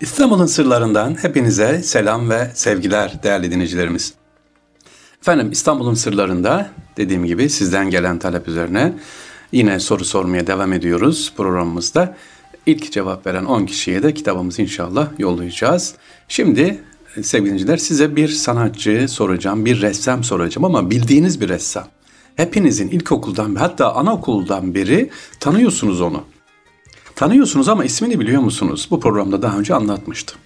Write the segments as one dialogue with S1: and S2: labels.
S1: İstanbul'un sırlarından hepinize selam ve sevgiler değerli dinleyicilerimiz. Efendim İstanbul'un sırlarında dediğim gibi sizden gelen talep üzerine yine soru sormaya devam ediyoruz programımızda. İlk cevap veren 10 kişiye de kitabımızı inşallah yollayacağız. Şimdi sevgili dinleyiciler size bir sanatçı soracağım, bir ressam soracağım ama bildiğiniz bir ressam. Hepinizin ilkokuldan hatta anaokuldan beri tanıyorsunuz onu. Tanıyorsunuz ama ismini biliyor musunuz? Bu programda daha önce anlatmıştım.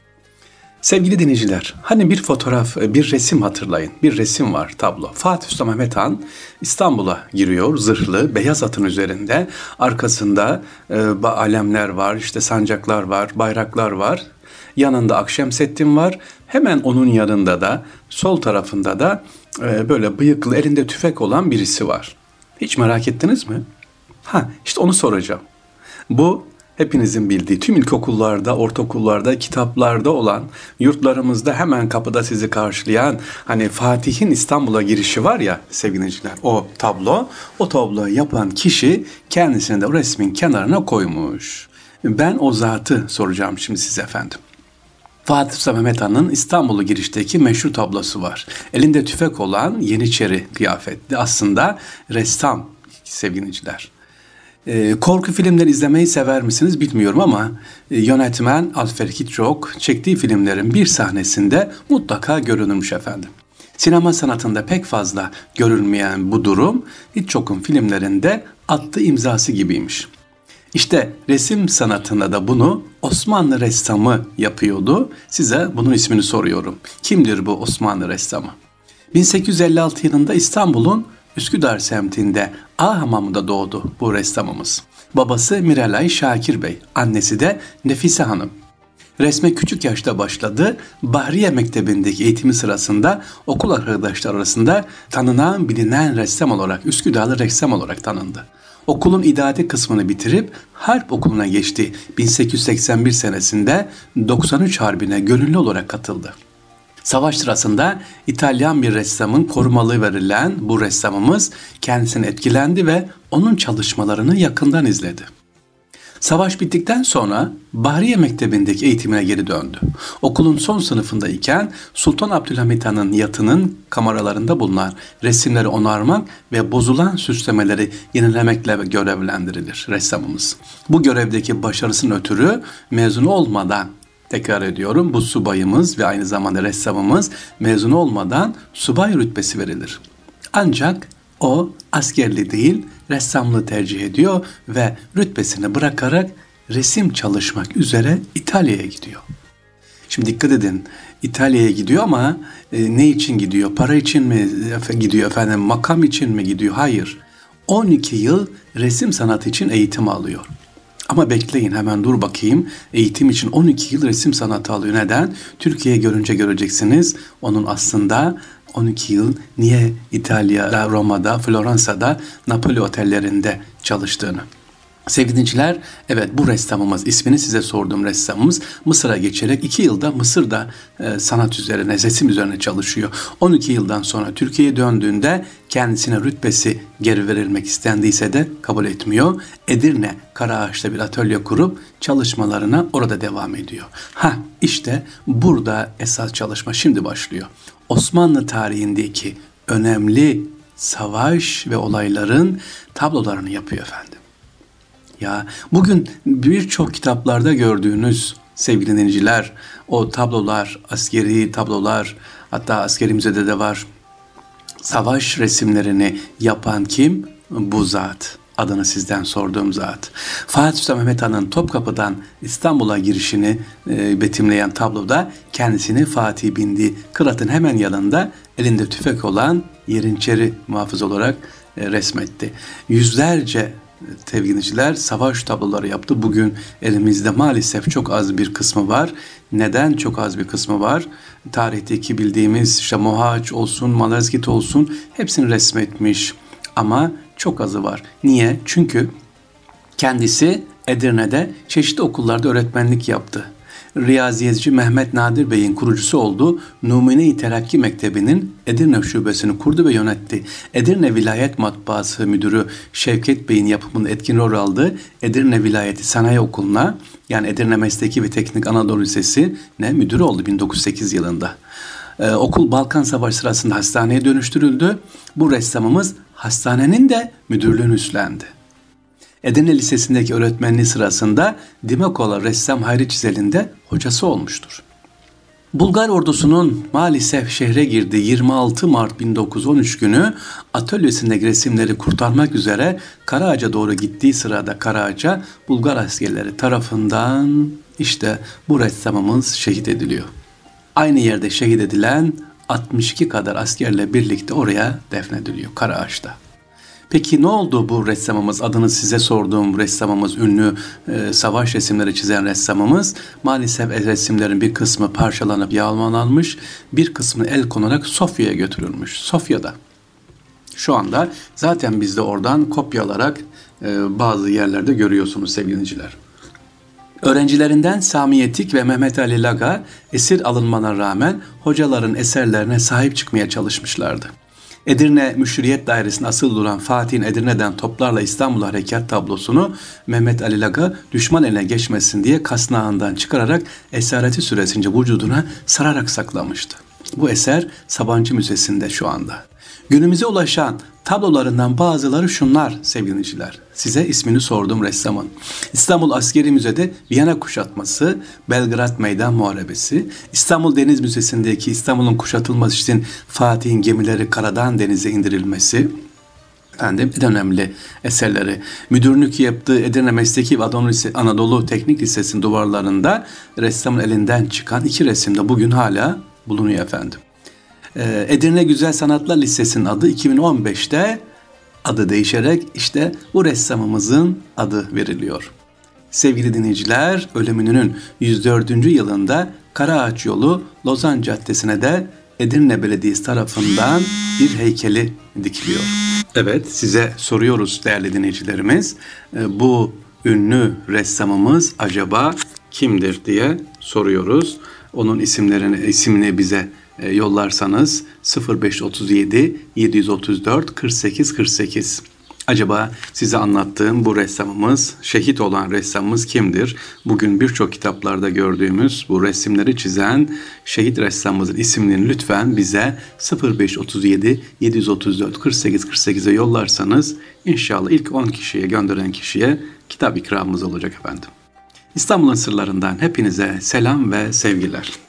S1: Sevgili dinleyiciler, hani bir fotoğraf, bir resim hatırlayın. Bir resim var, tablo. Fatih Sultan Mehmet Han İstanbul'a giriyor, zırhlı, beyaz atın üzerinde. Arkasında e, alemler var, işte sancaklar var, bayraklar var. Yanında Akşemseddin var. Hemen onun yanında da, sol tarafında da e, böyle bıyıklı, elinde tüfek olan birisi var. Hiç merak ettiniz mi? Ha, işte onu soracağım. Bu hepinizin bildiği tüm ilkokullarda, ortaokullarda, kitaplarda olan, yurtlarımızda hemen kapıda sizi karşılayan hani Fatih'in İstanbul'a girişi var ya sevgiliciler o tablo, o tabloyu yapan kişi kendisini de o resmin kenarına koymuş. Ben o zatı soracağım şimdi size efendim. Fatih Sultan Mehmet Han'ın İstanbul'u girişteki meşhur tablosu var. Elinde tüfek olan Yeniçeri kıyafetli aslında ressam sevgiliciler. E, korku filmleri izlemeyi sever misiniz bilmiyorum ama e, yönetmen Alfred Hitchcock çektiği filmlerin bir sahnesinde mutlaka görünürmüş efendim. Sinema sanatında pek fazla görülmeyen bu durum Hitchcock'un filmlerinde attığı imzası gibiymiş. İşte resim sanatında da bunu Osmanlı ressamı yapıyordu. Size bunun ismini soruyorum. Kimdir bu Osmanlı ressamı? 1856 yılında İstanbul'un Üsküdar semtinde A hamamında doğdu bu ressamımız. Babası Miralay Şakir Bey, annesi de Nefise Hanım. Resme küçük yaşta başladı. Bahriye Mektebi'ndeki eğitimi sırasında okul arkadaşlar arasında tanınan bilinen ressam olarak, Üsküdarlı ressam olarak tanındı. Okulun idadi kısmını bitirip harp okuluna geçti. 1881 senesinde 93 Harbi'ne gönüllü olarak katıldı. Savaş sırasında İtalyan bir ressamın korumalı verilen bu ressamımız kendisini etkilendi ve onun çalışmalarını yakından izledi. Savaş bittikten sonra Bahriye Mektebi'ndeki eğitimine geri döndü. Okulun son sınıfındayken Sultan Abdülhamit Han'ın yatının kameralarında bulunan resimleri onarmak ve bozulan süslemeleri yenilemekle görevlendirilir ressamımız. Bu görevdeki başarısının ötürü mezun olmadan tekrar ediyorum bu subayımız ve aynı zamanda ressamımız mezun olmadan subay rütbesi verilir. Ancak o askerli değil ressamlığı tercih ediyor ve rütbesini bırakarak resim çalışmak üzere İtalya'ya gidiyor. Şimdi dikkat edin İtalya'ya gidiyor ama e, ne için gidiyor? Para için mi gidiyor efendim? Makam için mi gidiyor? Hayır. 12 yıl resim sanatı için eğitim alıyor. Ama bekleyin hemen dur bakayım. Eğitim için 12 yıl resim sanatı alıyor. Neden? Türkiye'ye görünce göreceksiniz. Onun aslında 12 yıl niye İtalya'da, Roma'da, Floransa'da, Napoli otellerinde çalıştığını. Sevgili dinciler, evet bu ressamımız, ismini size sorduğum ressamımız Mısır'a geçerek 2 yılda Mısır'da e, sanat üzerine, resim üzerine çalışıyor. 12 yıldan sonra Türkiye'ye döndüğünde kendisine rütbesi geri verilmek istendiyse de kabul etmiyor. Edirne Karaağaç'ta bir atölye kurup çalışmalarına orada devam ediyor. Ha işte burada esas çalışma şimdi başlıyor. Osmanlı tarihindeki önemli savaş ve olayların tablolarını yapıyor efendim. Ya bugün birçok kitaplarda gördüğünüz sevgili dinleyiciler, o tablolar, askeri tablolar, hatta askeri müzede de var. Savaş resimlerini yapan kim? Bu zat. Adını sizden sorduğum zat. Fatih Sultan Mehmet Han'ın Topkapı'dan İstanbul'a girişini e, betimleyen tabloda kendisini Fatih bindi Kırat'ın hemen yanında elinde tüfek olan Yerinçeri muhafız olarak e, resmetti. Yüzlerce sevgiliciler savaş tabloları yaptı. Bugün elimizde maalesef çok az bir kısmı var. Neden çok az bir kısmı var? Tarihteki bildiğimiz işte Mohaç olsun, Malazgirt olsun hepsini resmetmiş. Ama çok azı var. Niye? Çünkü kendisi Edirne'de çeşitli okullarda öğretmenlik yaptı. Riyaziyeci Mehmet Nadir Bey'in kurucusu olduğu Numune-i Terakki Mektebi'nin Edirne şubesini kurdu ve yönetti. Edirne Vilayet Matbaası Müdürü Şevket Bey'in yapımında etkin rol aldığı Edirne Vilayeti Sanayi Okulu'na yani Edirne Mesleki ve Teknik Anadolu Lisesi ne müdürü oldu 1908 yılında. Ee, okul Balkan Savaşı sırasında hastaneye dönüştürüldü. Bu ressamımız hastanenin de müdürlüğünü üstlendi. Edirne Lisesi'ndeki öğretmenliği sırasında Dimekola ressam Hayri Çizel'in de hocası olmuştur. Bulgar ordusunun maalesef şehre girdiği 26 Mart 1913 günü atölyesindeki resimleri kurtarmak üzere Karaağaç'a doğru gittiği sırada Karaağaç'a Bulgar askerleri tarafından işte bu ressamımız şehit ediliyor. Aynı yerde şehit edilen 62 kadar askerle birlikte oraya defnediliyor Karaağaç'ta. Peki ne oldu bu ressamımız? Adını size sorduğum ressamımız, ünlü e, savaş resimleri çizen ressamımız. Maalesef resimlerin bir kısmı parçalanıp yağmalanmış, bir kısmı el konarak Sofya'ya götürülmüş. Sofya'da. Şu anda zaten biz de oradan kopyalarak e, bazı yerlerde görüyorsunuz sevgiliciler. Öğrencilerinden Sami Yetik ve Mehmet Ali Laga esir alınmana rağmen hocaların eserlerine sahip çıkmaya çalışmışlardı. Edirne Müşriyet Dairesi'nin asıl duran Fatih'in Edirne'den toplarla İstanbul Harekat tablosunu Mehmet Ali Laga düşman eline geçmesin diye kasnağından çıkararak esareti süresince vücuduna sararak saklamıştı. Bu eser Sabancı Müzesi'nde şu anda. Günümüze ulaşan tablolarından bazıları şunlar sevgiliciler. Size ismini sordum ressamın. İstanbul Askeri Müze'de Viyana kuşatması, Belgrad Meydan Muharebesi, İstanbul Deniz Müzesi'ndeki İstanbul'un kuşatılması için Fatih'in gemileri karadan denize indirilmesi, efendim en önemli eserleri. Müdürlük yaptığı Edirne Mesleki ve Anadolu Teknik Lisesi'nin duvarlarında ressamın elinden çıkan iki resimde bugün hala bulunuyor efendim. Ee, Edirne Güzel Sanatlar Lisesi'nin adı 2015'te adı değişerek işte bu ressamımızın adı veriliyor. Sevgili dinleyiciler, ölümünün 104. yılında Karaağaç yolu Lozan Caddesi'ne de Edirne Belediyesi tarafından bir heykeli dikiliyor. Evet, size soruyoruz değerli dinleyicilerimiz. Ee, bu ünlü ressamımız acaba kimdir diye soruyoruz. Onun isimlerini isimini bize yollarsanız 0537 734 48 48. Acaba size anlattığım bu ressamımız, şehit olan ressamımız kimdir? Bugün birçok kitaplarda gördüğümüz bu resimleri çizen şehit ressamımızın isimlerini lütfen bize 0537 734 48 48'e yollarsanız inşallah ilk 10 kişiye gönderen kişiye kitap ikramımız olacak efendim. İstanbul'un sırlarından hepinize selam ve sevgiler.